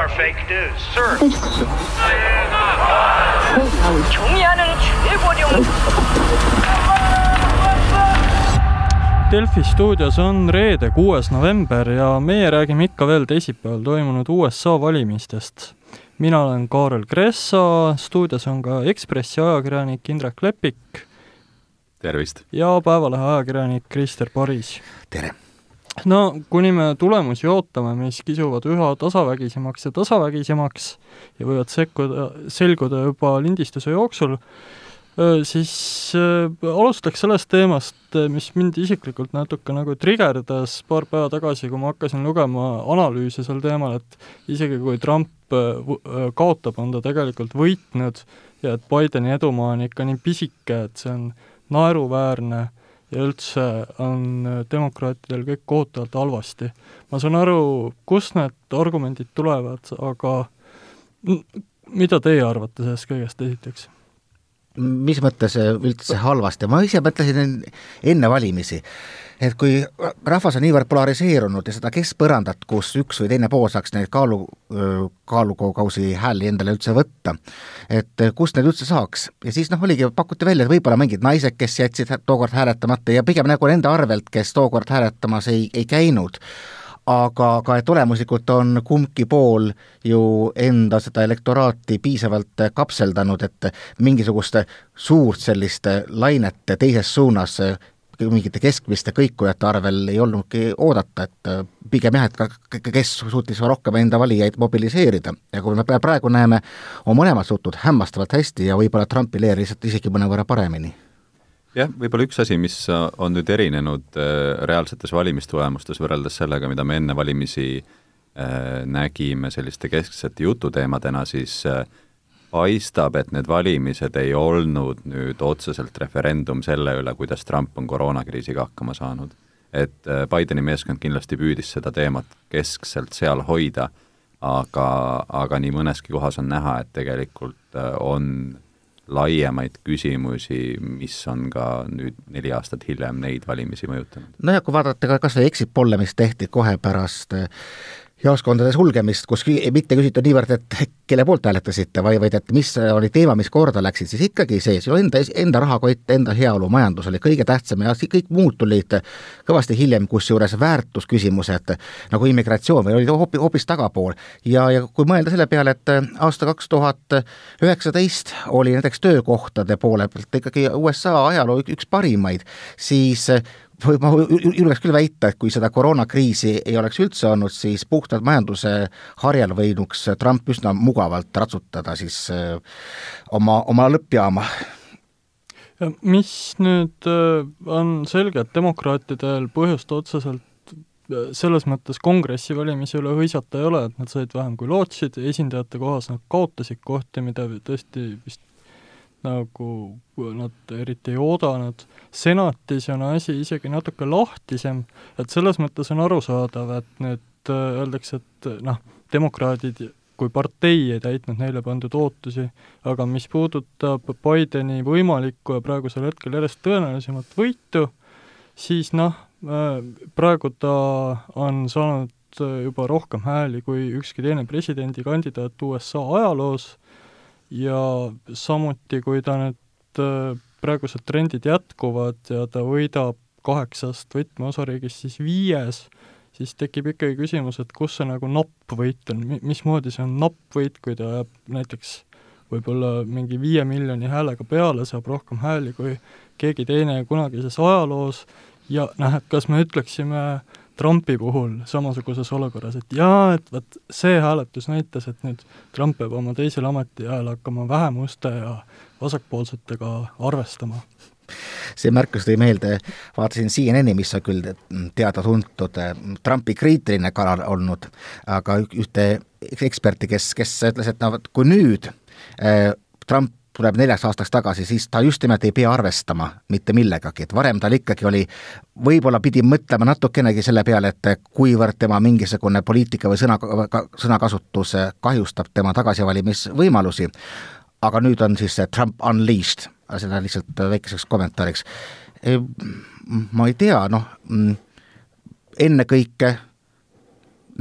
are fake news, sir. 경의하는 최고령 Delfi stuudios on reede, kuues november ja meie räägime ikka veel teisipäeval toimunud USA valimistest. mina olen Kaarel Kressa, stuudios on ka Ekspressi ajakirjanik Indrek Lepik tervist! ja Päevalehe ajakirjanik Krister Paris. tere! No kuni me tulemusi ootame, mis kisuvad üha tasavägisemaks ja tasavägisemaks ja võivad sekkuda, selguda juba lindistuse jooksul, siis alustaks sellest teemast, mis mind isiklikult natuke nagu trigerdas paar päeva tagasi, kui ma hakkasin lugema analüüse sel teemal, et isegi kui Trump kaotab, on ta tegelikult võitnud ja et Bideni edumaa on ikka nii pisike, et see on naeruväärne ja üldse on demokraatidel kõik kohutavalt halvasti. ma saan aru, kust need argumendid tulevad, aga mida teie arvate sellest kõigest esiteks? mis mõttes üldse halvasti, ma ise mõtlesin enne valimisi, et kui rahvas on niivõrd polariseerunud ja seda keskpõrandat, kus üks või teine pool saaks neid kaalu, kaalukausi hääli endale üldse võtta, et kust neid üldse saaks. ja siis noh, oligi, pakuti välja, et võib-olla mingid naised, kes jätsid tookord hääletamata ja pigem nagu nende arvelt, kes tookord hääletamas ei, ei käinud aga ka, et olemuslikult on kumbki pool ju enda seda elektoraati piisavalt kapseldanud, et mingisugust suurt sellist lainet teises suunas mingite keskmiste kõikujate arvel ei olnudki oodata, et pigem jah, et kes suutis rohkem enda valijaid mobiliseerida. Ja kui me praegu näeme, on mõlemad suutnud hämmastavalt hästi ja võib-olla Trumpi leer lihtsalt isegi mõnevõrra paremini. Jah, võib-olla üks asi, mis on nüüd erinenud äh, reaalsetes valimistulemustes võrreldes sellega, mida me enne valimisi äh, nägime selliste kesksete jututeemadena, siis äh, paistab, et need valimised ei olnud nüüd otseselt referendum selle üle, kuidas Trump on koroonakriisiga hakkama saanud. et Bideni meeskond kindlasti püüdis seda teemat keskselt seal hoida, aga, aga nii mõneski kohas on näha, et tegelikult on laiemaid küsimusi, mis on ka nüüd neli aastat hiljem neid valimisi mõjutanud. nojah, kui vaadata ka kas või exit polle, mis tehti kohe pärast jaoskondade sulgemist, kus mitte küsitud niivõrd, et kelle poolt hääletasite, vaid, et mis oli teema, mis korda läksid, siis ikkagi see, sinu enda, enda rahakott, enda heaolu, majandus oli kõige tähtsam ja kõik muud tulid kõvasti hiljem, kusjuures väärtusküsimused nagu immigratsioon või olid hoopis, hoopis tagapool. ja, ja kui mõelda selle peale, et aasta kaks tuhat üheksateist oli näiteks töökohtade poole pealt ikkagi USA ajaloo üks parimaid, siis ma julgeks küll väita, et kui seda koroonakriisi ei oleks üldse olnud, siis puhtalt majanduse harjal võinuks Trump üsna mugavalt ratsutada siis äh, oma, oma lõppjaama. mis nüüd äh, on selge, et demokraatidel põhjust otseselt äh, selles mõttes kongressi valimisi üle hõisata ei ole, et nad said vähem kui lootsid, esindajate kohas nad kaotasid kohti, mida tõesti vist nagu nad eriti ei oodanud, senatis on asi isegi natuke lahtisem, et selles mõttes on arusaadav, et nüüd äh, öeldakse, et noh, demokraadid kui partei ei täitnud neile pandud ootusi, aga mis puudutab Bideni võimalikku ja praegusel hetkel järjest tõenäolisemat võitu, siis noh, äh, praegu ta on saanud juba rohkem hääli kui ükski teine presidendikandidaat USA ajaloos ja samuti, kui ta nüüd äh, praegused trendid jätkuvad ja ta võidab kaheksast võtmeosariigist siis viies, siis tekib ikkagi küsimus, et kus see nagu napp võit on, mismoodi see on napp võit, kui ta jääb näiteks võib-olla mingi viie miljoni häälega peale, saab rohkem hääli kui keegi teine kunagises ajaloos? Ja noh, et kas me ütleksime äh, Trumpi puhul samasuguses olukorras, et jaa, et vot see hääletus näitas, et nüüd Trump peab oma teisel ametiajal hakkama vähemuste ja vasakpoolsetega arvestama. See märkus tõi meelde, vaatasin CNN-i, mis on küll teada-tuntud Trumpi kriitiline kanal olnud, aga ühte eksperti, kes, kes ütles, et no vot, kui nüüd äh, Trump tuleb neljaks aastaks tagasi, siis ta just nimelt ei pea arvestama mitte millegagi, et varem tal ikkagi oli, võib-olla pidi mõtlema natukenegi selle peale, et kuivõrd tema mingisugune poliitika või sõna, sõnakasutus kahjustab tema tagasivalimisvõimalusi, aga nüüd on siis see Trump unleashed, seda lihtsalt väikeseks kommentaariks. ma ei tea, noh, ennekõike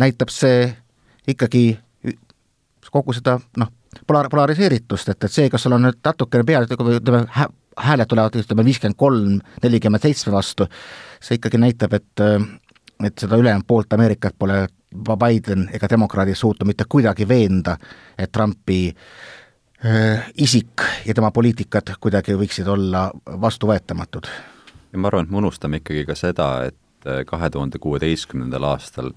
näitab see ikkagi kogu seda noh, polar-, polariseeritust, et, et see, kas sul on nüüd natukene peal, ütleme, hääled tulevad ütleme viiskümmend kolm, nelikümmend seitsme vastu, see ikkagi näitab, et et seda ülejäänud poolt Ameerikat pole Biden ega demokraadid suutnud mitte kuidagi veenda, et Trumpi äh, isik ja tema poliitikad kuidagi võiksid olla vastuvõetamatud. ja ma arvan, et me unustame ikkagi ka seda, et äh, kahe tuhande kuueteistkümnendal aastal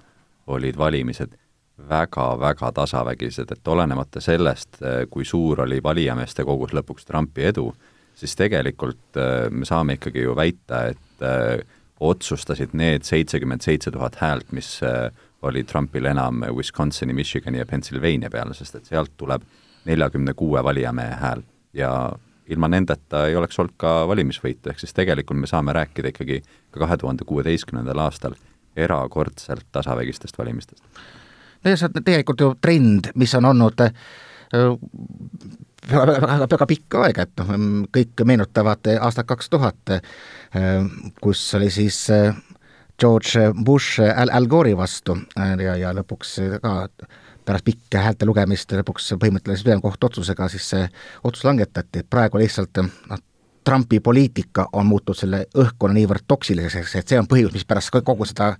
olid valimised väga-väga tasavägised, et olenemata sellest, äh, kui suur oli valijameeste kogus lõpuks Trumpi edu, siis tegelikult me saame ikkagi ju väita, et otsustasid need seitsekümmend seitse tuhat häält, mis oli Trumpil enam Wisconsini, Michigani ja Pennsylvania peale, sest et sealt tuleb neljakümne kuue valijamehe hääl ja ilma nendeta ei oleks olnud ka valimisvõitu, ehk siis tegelikult me saame rääkida ikkagi ka kahe tuhande kuueteistkümnendal aastal erakordselt tasavägistest valimistest. No ja see on tegelikult ju trend, mis on olnud äh, väga, väga, väga pikka aega, et noh, kõik meenutavad aastat kaks tuhat, äh, kus oli siis äh, George Bush Al, Al Gore'i vastu ja, ja lõpuks ka pärast pikka häälte lugemist lõpuks põhimõtteliselt ülemkohtu otsusega siis see otsus langetati, et praegu lihtsalt noh, Trumpi poliitika on muutunud selle õhkkonna niivõrd toksiliseks, et see on põhjus, mispärast kogu seda,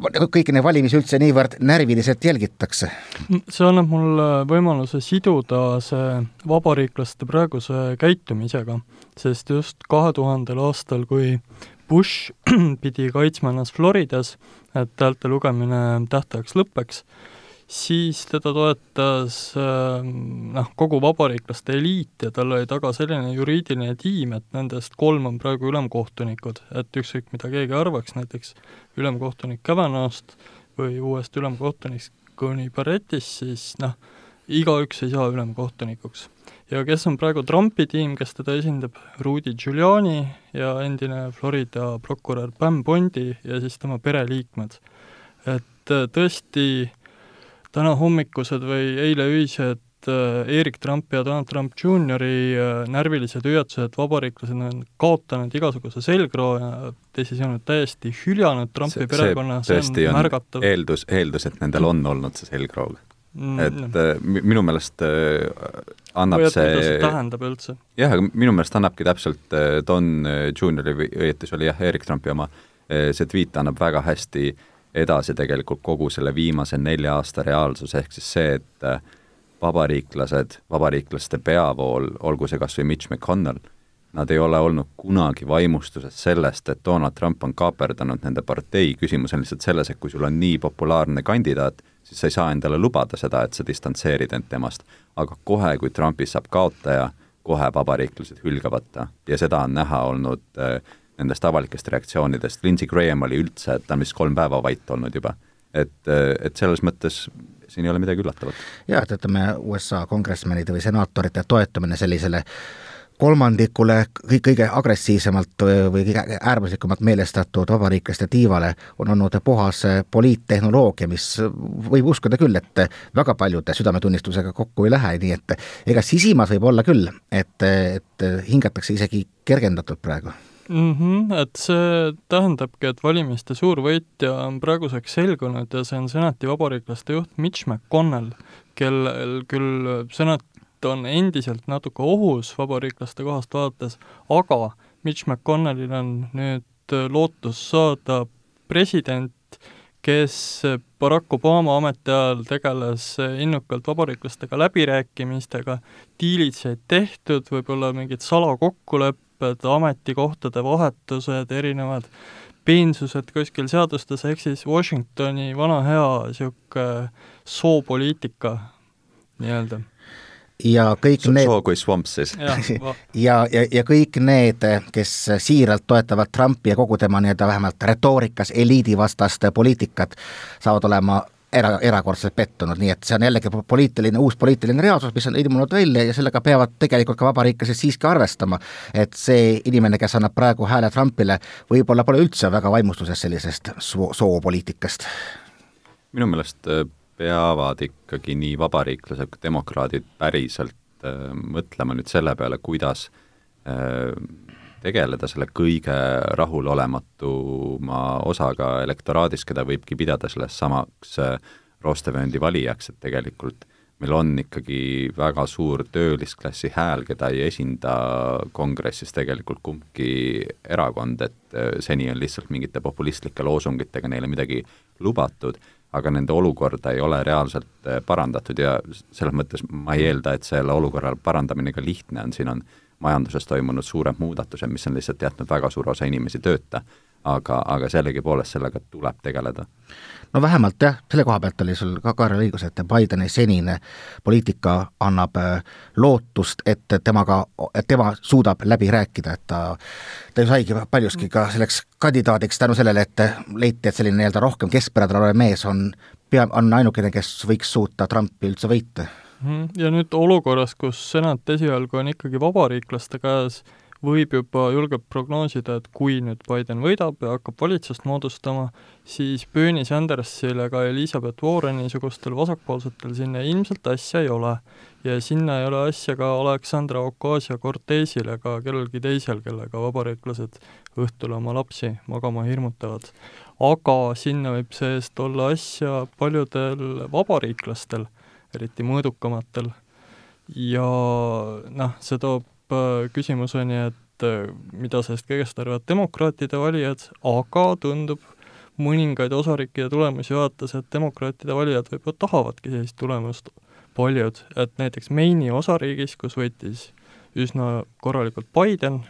kõiki neid valimisi üldse niivõrd närviliselt jälgitakse. see annab mulle võimaluse siduda see vabariiklaste praeguse käitumisega, sest just kahe tuhandel aastal, kui Bush pidi kaitsma ennast Floridas, et häälte lugemine tähtajaks lõpeks, siis teda toetas ähm, noh, kogu vabariiklaste eliit ja tal oli taga selline juriidiline tiim, et nendest kolm on praegu ülemkohtunikud, et ükskõik, mida keegi arvaks, näiteks ülemkohtunik Kavanaugh'st või uuest ülemkohtunikust kuni Barrettist, siis noh, igaüks ei saa ülemkohtunikuks. Ja kes on praegu Trumpi tiim, kes teda esindab, Rudy Giuliani ja endine Florida prokurör Pam Bondi ja siis tema pereliikmed. et äh, tõesti, täna hommikused või eile öised äh, Erik Trumpi ja Donald Trump Juniori äh, närvilised hüüatused, vabariiklased on kaotanud igasuguse selgroo ja teisisõnu täiesti hüljanud Trumpi see, perekonna, see on märgatav. eeldus, eeldus, et nendel on olnud see selgroog mm,. et äh, minu meelest äh, annab või see mida see tähendab üldse? jah, aga minu meelest annabki täpselt äh, Don äh, Juniori või õieti see oli jah, Erik Trumpi oma, äh, see tweet annab väga hästi edasi tegelikult kogu selle viimase nelja aasta reaalsus, ehk siis see, et äh, vabariiklased, vabariiklaste peavool, olgu see kas või Mitch McConnell, nad ei ole olnud kunagi vaimustuses sellest, et Donald Trump on kaaperdanud nende partei, küsimus on lihtsalt selles, et kui sul on nii populaarne kandidaat, siis sa ei saa endale lubada seda, et sa distantseerid end temast. aga kohe, kui Trumpist saab kaotaja, kohe vabariiklased hülgavad ta ja seda on näha olnud äh, nendest avalikest reaktsioonidest, Lindsey Graham oli üldse, ta on vist kolm päeva vait olnud juba. et, äh, et selles mõttes siin ei ole midagi üllatavat. jah, et ütleme, USA kongresmenide või senaatorite toetamine sellisele kolmandikule kõige agressiivsemalt või kõige äärmuslikumalt meelestatud vabariiklaste tiivale on olnud puhas poliittehnoloogia, mis võib uskuda küll, et väga paljude südametunnistusega kokku ei lähe, nii et ega sisimas võib olla küll, et, et hingatakse isegi kergendatult praegu mm. -hmm, et see tähendabki, et valimiste suur võitja on praeguseks selgunud ja see on senati vabariiklaste juht Mitch McConnell, kellel küll senat on endiselt natuke ohus vabariiklaste kohast vaadates, aga Mitch McConnellil on nüüd lootus saada president, kes Barack Obama ametiajal tegeles innukalt vabariiklastega läbirääkimistega, diilid said tehtud, võib-olla mingid salakokkulepped, ametikohtade vahetused, erinevad peensused kuskil seadustes, ehk siis Washingtoni vana hea niisugune soopoliitika nii-öelda ja kõik so, need soo kui swamps siis. ja, ja, ja kõik need, kes siiralt toetavad Trumpi ja kogu tema nii-öelda vähemalt retoorikas eliidivastast poliitikat, saavad olema era, erakordselt pettunud, nii et see on jällegi poliitiline, uus poliitiline reaalsus, mis on ilmunud välja ja sellega peavad tegelikult ka vabariiklased siiski arvestama, et see inimene, kes annab praegu hääle Trumpile, võib-olla pole üldse väga vaimustuses sellisest soo-, soopoliitikast. minu meelest äh, peavad ikkagi nii vabariiklased kui demokraadid päriselt äh, mõtlema nüüd selle peale, kuidas äh, tegeleda selle kõige rahulolematuma osaga elektoraadis, keda võibki pidada sellest samaks äh, Rostevendi valijaks, et tegelikult meil on ikkagi väga suur töölisklassi hääl, keda ei esinda kongressis tegelikult kumbki erakond, et äh, seni on lihtsalt mingite populistlike loosungitega neile midagi lubatud, aga nende olukorda ei ole reaalselt äh, parandatud ja selles mõttes ma ei eelda, et selle olukorra parandamine ka lihtne on, siin on majanduses toimunud suured muudatused, mis on lihtsalt jätnud väga suure osa inimesi tööta aga, aga sellegipoolest sellega tuleb tegeleda. no vähemalt jah, selle koha pealt oli sul ka Kaarel õigus, et Bideni senine poliitika annab äh, lootust, et temaga, et tema suudab läbi rääkida, et ta ta ju saigi paljuski ka selleks kandidaadiks tänu sellele, et leiti, et selline nii-öelda rohkem keskpärane olev mees on pea, on ainukene, kes võiks suuta Trumpi üldse võita. Mhm. ja nüüd olukorras, kus senat esialgu on ikkagi vabariiklaste käes, võib juba julgelt prognoosida, et kui nüüd Biden võidab ja hakkab valitsust moodustama, siis Bernie Sandersile ega Elizabeth Warreni-sugustel vasakpoolsetel sinna ilmselt asja ei ole. ja sinna ei ole asja ka Alexandra Ocasio-Cortezil ega kellelgi teisel, kellega vabariiklased õhtul oma lapsi magama hirmutavad. aga sinna võib see-eest olla asja paljudel vabariiklastel, eriti mõõdukamatel, ja noh, see toob Äh, küsimuseni, et äh, mida sellest kõigest arvavad demokraatide valijad, aga tundub mõningaid osariikide tulemusi vaadates, et demokraatide valijad võib-olla tahavadki sellist tulemust paljud, et näiteks Maine'i osariigis, kus võitis üsna korralikult Biden,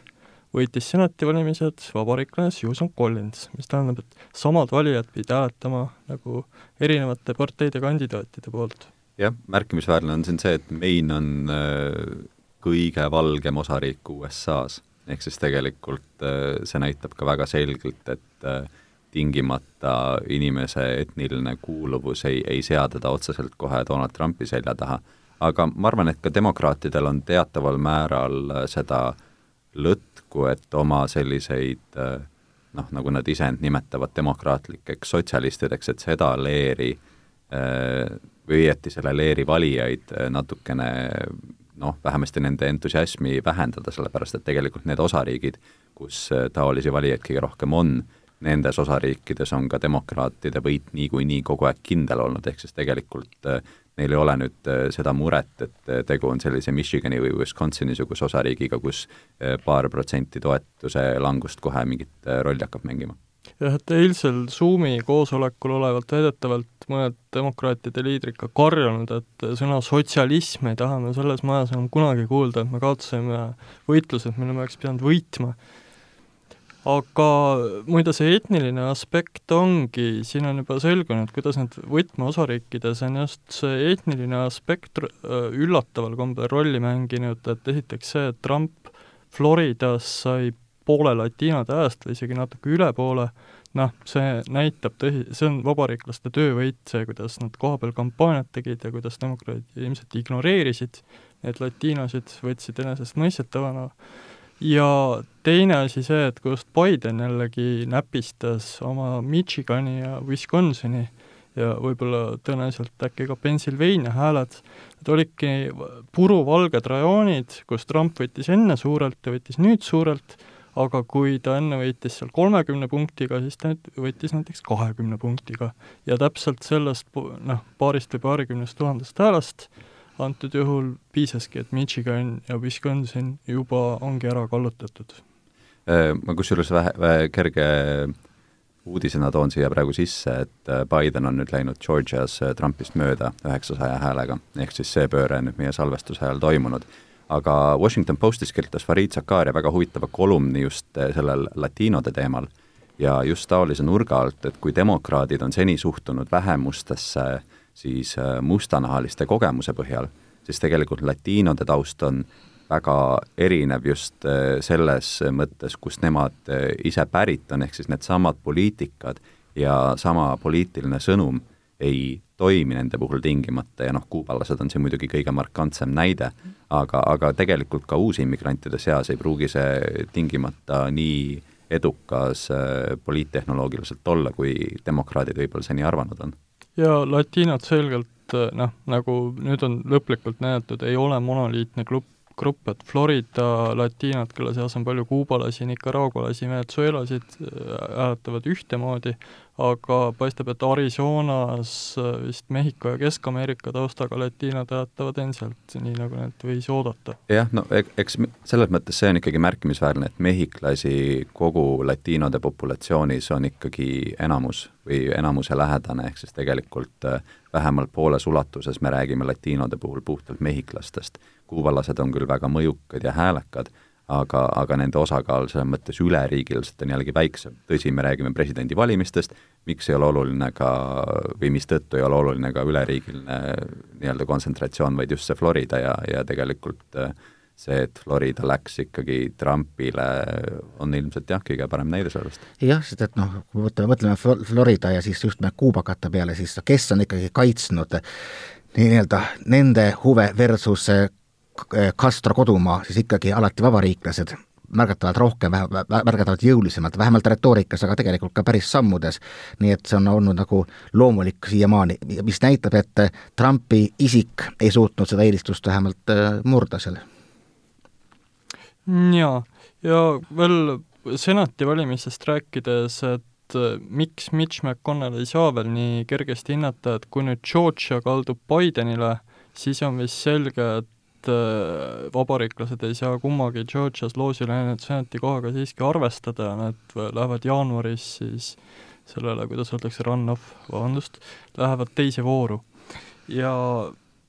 võitis senati valimised vabariiklane Susan Collins, mis tähendab, et samad valijad pidid hääletama nagu erinevate parteide kandidaatide poolt. Jah, märkimisväärne on siin see, et Maine on äh kõige valgem osariik USA-s. ehk siis tegelikult äh, see näitab ka väga selgelt, et äh, tingimata inimese etniline kuuluvus ei, ei sea teda otseselt kohe Donald Trumpi selja taha. aga ma arvan, et ka demokraatidel on teataval määral äh, seda lõtku, et oma selliseid noh, nagu nad ise end nimetavad, demokraatlikeks sotsialistideks, et seda leeri või õieti selle leeri valijaid natukene noh, vähemasti nende entusiasmi vähendada, sellepärast et tegelikult need osariigid, kus äh, taolisi valijaid kõige rohkem on, nendes osariikides on ka demokraatide võit niikuinii kogu aeg kindel olnud, ehk siis tegelikult äh, neil ei ole nüüd äh, seda muret, et tegu on sellise Michigani või Wisconsini-suguse osariigiga, kus paar protsenti toetuse langust kohe mingit rolli hakkab mängima jah, et eilsel Zoomi koosolekul olevalt väidetavalt mõned demokraatide liidrid ka karjunud, et sõna sotsialism ei taha me selles majas enam kunagi kuulda, et me kaotasime võitlused, mille me oleks pidanud võitma. aga muide, see etniline aspekt ongi, siin on juba selgunud, kuidas need võtmeosariikides on just see etniline aspekt üllataval kombel rolli mänginud, et esiteks see, et Trump Floridas sai poole latiinode ajast või isegi natuke üle poole, noh, see näitab tõsi, see on vabariiklaste töövõit, see, kuidas nad kohapeal kampaaniat tegid ja kuidas demokraadid ilmselt ignoreerisid neid latiinosid, võtsid enesestmõistetavana, ja teine asi see, et kust Biden jällegi näpistas oma Michigani ja Wisconsini ja võib-olla tõenäoliselt äkki ka Pennsylvania hääled, need olidki puruvalged rajoonid, kus Trump võttis enne suurelt ja võttis nüüd suurelt, aga kui ta enne võitis seal kolmekümne punktiga, siis ta võitis näiteks kahekümne punktiga. ja täpselt sellest noh, paarist või paarikümnest tuhandest häälest antud juhul piisaski, et Michigan ja Wisconsin juba ongi ära kallutatud. Äh, ma kusjuures vähe, vähe kerge uudisena toon siia praegu sisse, et äh, Biden on nüüd läinud Georgias äh, Trumpist mööda üheksasaja häälega, ehk siis see pööre on nüüd meie salvestuse ajal toimunud aga Washington Postis kirjutas Farid Zakaria väga huvitava kolumni just eh, sellel latiinode teemal ja just taolise nurga alt, et kui demokraadid on seni suhtunud vähemustesse siis eh, mustanahaliste kogemuse põhjal, siis tegelikult latiinode taust on väga erinev just eh, selles mõttes, kust nemad ise pärit on, ehk siis needsamad poliitikad ja sama poliitiline sõnum ei toimi nende puhul tingimata ja noh, kuubalased on siin muidugi kõige markantsem näide, aga, aga tegelikult ka uusimmigrantide seas ei pruugi see tingimata nii edukas äh, poliittehnoloogiliselt olla, kui demokraadid võib-olla seni arvanud on. ja latiinod selgelt äh, noh, nagu nüüd on lõplikult näidatud, ei ole monoliitne grupp, grupp, et Florida latiinad, kelle seas on palju kuubalasi, nicaraugualasi, venezuelasid, äh, hääletavad ühtemoodi, aga paistab, et Arizonas äh, vist Mehhiko ja Kesk-Ameerika taustaga latiinod hääletavad endiselt, nii nagu need võis oodata. jah, no e-, eks selles mõttes see on ikkagi märkimisväärne, et mehhiklasi kogu latiinode populatsioonis on ikkagi enamus või enamuse lähedane, ehk siis tegelikult äh, vähemalt pooles ulatuses me räägime latiinode puhul puhtalt mehhiklastest. kuubalased on küll väga mõjukad ja häälekad aga, aga nende osakaal selles mõttes üleriigiliselt on jällegi väiksem. tõsi, me räägime presidendivalimistest, miks ei ole oluline ka, või mistõttu ei ole oluline ka üleriigiline nii-öelda kontsentratsioon, vaid just see Florida ja, ja tegelikult äh, see, et Florida läks ikkagi Trumpile, on ilmselt jah, kõige parem näide sellest. jah, sest et noh, kui mõtleme, mõtleme Florida ja siis just me kuubakate peale, siis kes on ikkagi kaitsnud nii-öelda nende huve versus Castro kodumaa, siis ikkagi alati vabariiklased märgatavalt rohkem, märgatavalt jõulisemalt, vähemalt retoorikas, aga tegelikult ka päris sammudes. nii et see on olnud nagu loomulik siiamaani, mis näitab, et Trumpi isik ei suutnud seda eelistust vähemalt äh, murda seal. jaa, ja veel senati valimisest rääkides, et äh, miks Mitch McConnell ei saa veel nii kergesti hinnata, et kui nüüd Georgia kaldub Bidenile, siis on vist selge, et et äh, vabariiklased ei saa kummagi Georgias loosile jäänud senati kohaga siiski arvestada nad lähevad jaanuaris siis sellele, kuidas öeldakse, run-off, vabandust, lähevad teise vooru. ja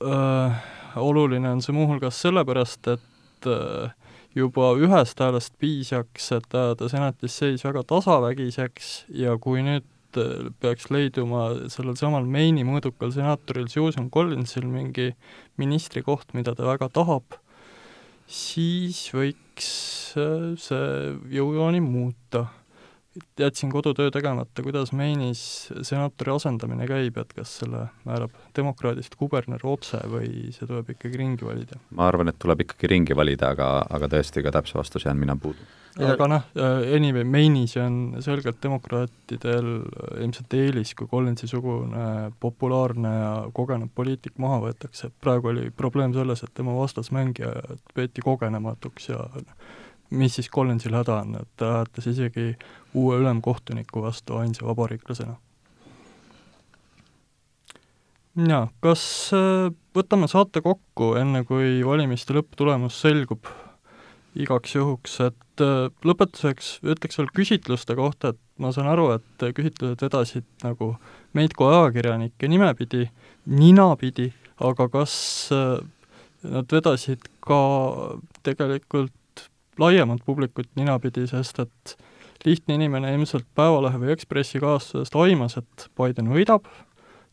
öö, äh, oluline on see muuhulgas sellepärast, et öö, äh, juba ühest häälest piisaks, et ajada senatis seis väga tasavägiseks ja kui nüüd et peaks leiduma sellel samal Maine'i mõõdukal senaatoril Susan Collinsil mingi ministrikoht, mida ta väga tahab, siis võiks äh, see jõujooni muuta jätsin kodutöö tegemata, kuidas Maine'is senaatori asendamine käib, et kas selle määrab demokraadist kuberner otse või see tuleb ikkagi ringi valida? ma arvan, et tuleb ikkagi ringi valida, aga, aga tõesti, ka täpse vastuse jään mina puudu. aga noh, äh, anyway, Maine'is on selgelt demokraatidel ilmselt eelis, kui Collinsi-sugune populaarne ja kogenud poliitik maha võetakse, praegu oli probleem selles, et tema vastasmängija peeti kogenematuks ja mis siis Collinsil häda on, et ta hääletas isegi uue ülemkohtuniku vastu ainsa vabariiklasena. jaa, kas äh, võtame saate kokku, enne kui valimiste lõpptulemus selgub, igaks juhuks, et äh, lõpetuseks ütleks veel küsitluste kohta, et ma saan aru, et küsitlused vedasid nagu meid kui ajakirjanikke nimepidi, ninapidi, aga kas äh, nad vedasid ka tegelikult laiemat publikut ninapidi, sest et lihtne inimene ilmselt Päevalehe või Ekspressi kaastusest aimas, et Biden võidab,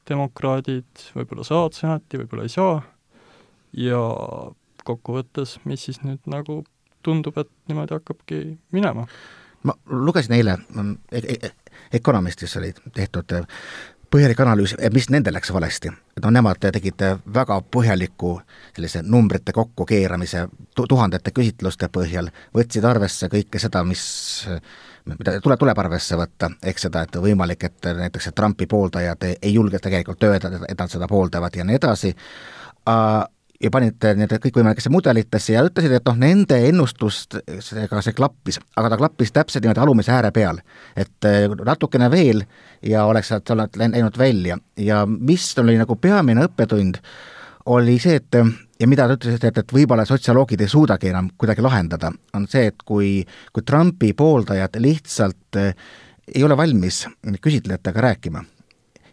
demokraadid võib-olla saavad senati, võib-olla ei saa, ja kokkuvõttes, mis siis nüüd nagu tundub, et niimoodi hakkabki minema? ma lugesin eile e, e, e Economistis oli tehtud põhjalik analüüs, mis nendel läks valesti. no nemad tegid väga põhjaliku sellise numbrite kokkukeeramise tuhandete küsitluste põhjal, võtsid arvesse kõike seda, mis mida tuleb, tuleb arvesse võtta, ehk seda, et võimalik, et näiteks Trumpi pooldajad ei julge tegelikult öelda, et nad seda pooldavad ja nii edasi, ja panid need kõikvõimalikesse mudelitesse ja ütlesid, et noh, nende ennustustega see klappis, aga ta klappis täpselt niimoodi alumise ääre peal. et eh, natukene veel ja oleks sealt läinud välja ja mis oli nagu peamine õppetund, oli see, et ja mida te ütlesite, et, et võib-olla sotsioloogid ei suudagi enam kuidagi lahendada, on see, et kui, kui Trumpi pooldajad lihtsalt eh, ei ole valmis küsitlejatega rääkima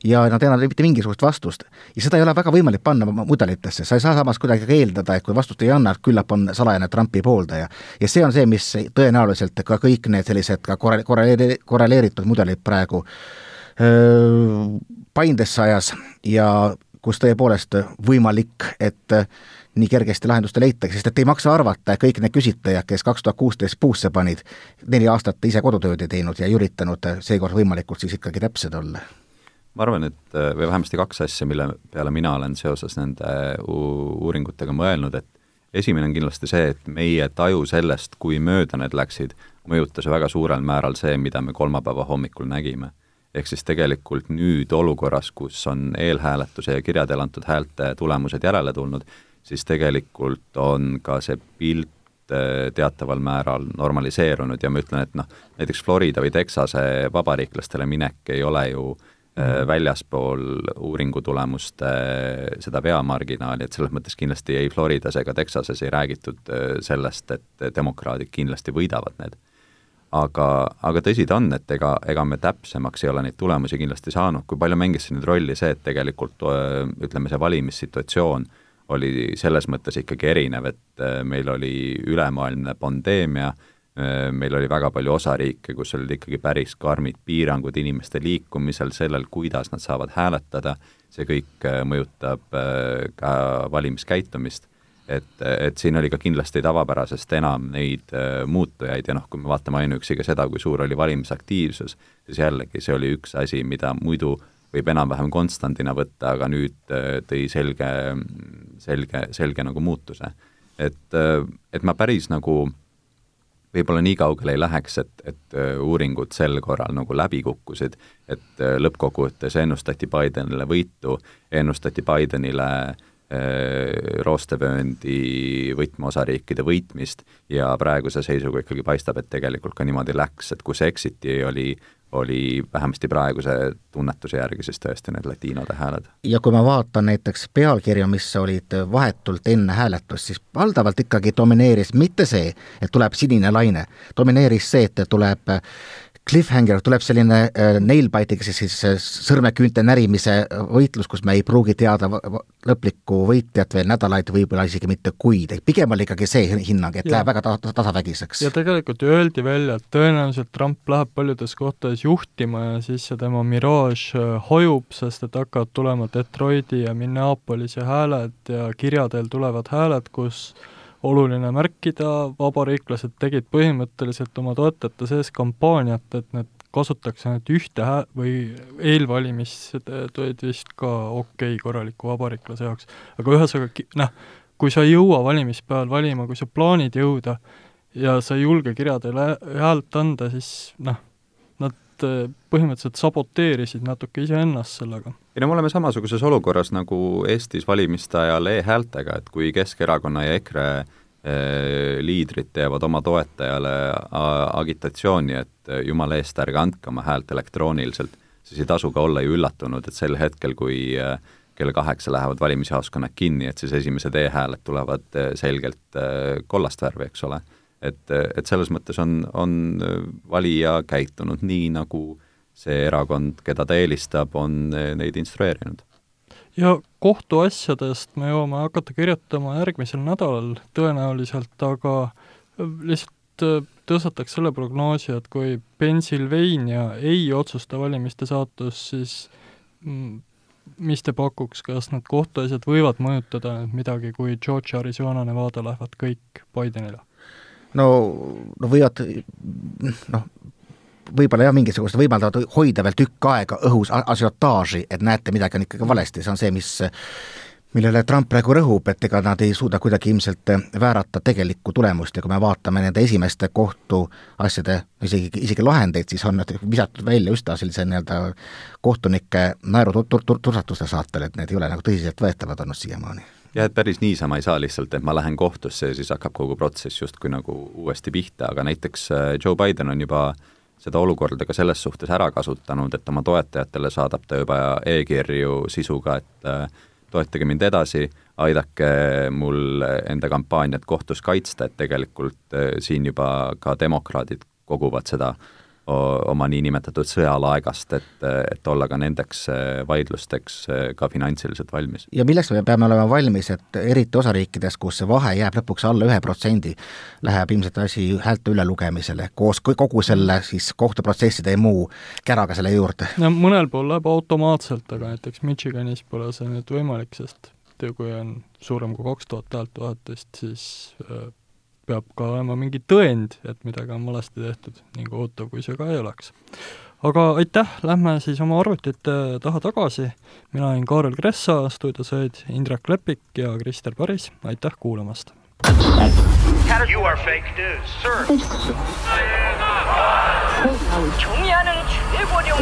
ja nad ei anna mitte mingisugust vastust. ja seda ei ole väga võimalik panna mudelitesse, sa ei saa samas kuidagi eeldada, et kui vastust ei anna, et küllap on salajane Trumpi pooldaja. ja see on see, mis tõenäoliselt ka kõik need sellised ka korre-, korreleeri-, korreleeritud mudelid praegu öö, paindesse ajas ja kus tõepoolest võimalik, et nii kergesti lahendust ei leitagi, sest et ei maksa arvata, et kõik need küsitlejad, kes kaks tuhat kuusteist puusse panid, neli aastat ise kodutööd ei teinud ja ei üritanud seekord võimalikult siis ikkagi täpsed olla ma arvan, et või vähemasti kaks asja, mille peale mina olen seoses nende uuringutega mõelnud, et esimene on kindlasti see, et meie taju sellest, kui mööda need läksid, mõjutas väga suurel määral see, mida me kolmapäeva hommikul nägime. ehk siis tegelikult nüüd olukorras, kus on eelhääletuse ja kirjadel antud häälte tulemused järele tulnud, siis tegelikult on ka see pilt äh, teataval määral normaliseerunud ja ma ütlen, et noh, näiteks Florida või Texase vabariiklastele minek ei ole ju mm. Väljaspool uuringutulemuste seda veamarginaali, et selles mõttes kindlasti ei Floridas ega Texases ei räägitud sellest, et demokraadid kindlasti võidavad need. Aga, aga tõsi ta on, et ega, ega me täpsemaks ei ole neid tulemusi kindlasti saanud, kui palju mängis siin nüüd rolli see, et tegelikult ütleme, see valimissituatsioon oli selles mõttes ikkagi erinev, et meil oli ülemaailmne pandeemia, meil oli väga palju osariike, kus olid ikkagi päris karmid piirangud inimeste liikumisel, sellel, kuidas nad saavad hääletada, see kõik mõjutab ka valimiskäitumist et, et siin oli ka kindlasti tavapärasest enam neid äh, muutujaid ja noh, kui me vaatame ainuüksi ka seda, kui suur oli valimisaktiivsus, siis jällegi see oli üks asi, mida muidu võib enam-vähem konstandina võtta, aga nüüd äh, tõi selge, selge, selge nagu muutuse. et, äh, et ma päris nagu võib-olla nii kaugele ei läheks, et, et äh, uuringud sel korral nagu läbi kukkusid, et äh, lõppkokkuvõttes ennustati Bidenile võitu, ennustati Bidenile äh, roostevööndi võtmeosariikide võitmist ja praeguse seisuga ikkagi paistab, et tegelikult ka niimoodi läks, et kus exit'i oli, oli vähemasti praeguse tunnetuse järgi siis tõesti need latiinode hääled. ja kui ma vaatan näiteks pealkirju, mis olid vahetult enne hääletust, siis valdavalt ikkagi domineeris mitte see, et tuleb sinine laine, domineeris see, et tuleb cliffhanger, tuleb selline äh, nailbite'iga siis, siis äh, sõrmeküünte närimise võitlus, kus me ei pruugi teada lõplikku võitjat veel nädalaid, võib-olla isegi mitte kuid, et pigem oli ikkagi see hinnang, et ja. läheb väga ta-, tasavägiseks. ja tegelikult öeldi välja, et tõenäoliselt Trump läheb paljudes kohtades juhtima ja siis see tema miraaž äh, hojub, sest et hakkavad tulema Detroiti ja Minneapolise hääled ja kirjadel tulevad hääled, kus oluline märkida, vabariiklased tegid põhimõtteliselt oma toetajate sees kampaaniat, et need kasutaks ainult ühte hää- või eelvalimised tulid vist ka okei okay, korraliku vabariiklase jaoks. aga ühesõnaga, noh, kui sa ei jõua valimispäeval valima, kui sa plaanid jõuda ja sa ei julge kirjadele häält anda, siis noh, põhimõtteliselt saboteerisid natuke iseennast sellega ei no me oleme samasuguses olukorras nagu Eestis valimiste ajal e-häältega, et kui Keskerakonna ja EKRE eh, liidrid teevad oma toetajale agitatsiooni, et jumala eest, ärge andke oma häält elektrooniliselt, siis ei tasu ka olla ju üllatunud, et sel hetkel, kui kell kaheksa lähevad valimisjaoskonnad kinni, et siis esimesed e-hääled tulevad selgelt kollast värvi, eks ole. Et, et selles mõttes on, on valija käitunud nii, nagu see erakond, keda ta eelistab, on neid instrueerinud. ja kohtuasjadest me jõuame hakata kirjutama järgmisel nädalal tõenäoliselt, aga lihtsalt äh, tõstataks selle prognoosi, et kui Pennsylvania ei otsusta valimiste saatust, siis mm, mis te pakuks, kas need kohtuasjad võivad mõjutada midagi, kui Georgia, Arizona, Nevada lähevad kõik Bidenile? No, no võivad noh, võib-olla jah, mingisugust võimaldavad hoida veel tükk aega õhus asiotaaži, et näete, midagi on ikkagi valesti, see on see, mis millele Trump praegu rõhub, et ega nad ei suuda kuidagi ilmselt väärata tegelikku tulemust. Ja kui me vaatame nende esimeste kohtuasjade, isegi, isegi lahendeid, siis on nad visatud välja üsna sellise nii-öelda kohtunike naerutursatuste saatel, et need ei ole nagu tõsiseltvõetavad olnud siiamaani jah, et päris niisama ei saa lihtsalt, et ma lähen kohtusse ja siis hakkab kogu protsess justkui nagu uuesti pihta, aga näiteks äh, Joe Biden on juba seda olukorda ka selles suhtes ära kasutanud, et oma toetajatele saadab ta juba e-kirju sisuga, et äh, toetage mind edasi, aidake mul enda kampaaniat kohtus kaitsta, et tegelikult äh, siin juba ka demokraadid koguvad seda oma niinimetatud sõjalaegast, et, et olla ka nendeks äh, vaidlusteks äh, ka finantsiliselt valmis. ja milleks me peame olema valmis, et eriti osariikides, kus see vahe jääb lõpuks alla ühe protsendi, läheb ilmselt asi häälte ülelugemisele koos kogu selle siis kohtuprotsesside ja muu käraga selle juurde? no mõnel pool läheb automaatselt, aga näiteks Michiganis pole see nüüd võimalik, sest kui on suurem kui kaks tuhat häält vahetust, siis äh, peab ka olema mingi tõend, et midagi on valesti tehtud, nii kohutav kui see ka ei oleks. aga aitäh, lähme siis oma arvutite taha tagasi, mina olin Kaarel Kressa, stuudios olid Indrek Lepik ja Krister Paris, aitäh kuulamast! You are fake news, sir. 종이하는 최고령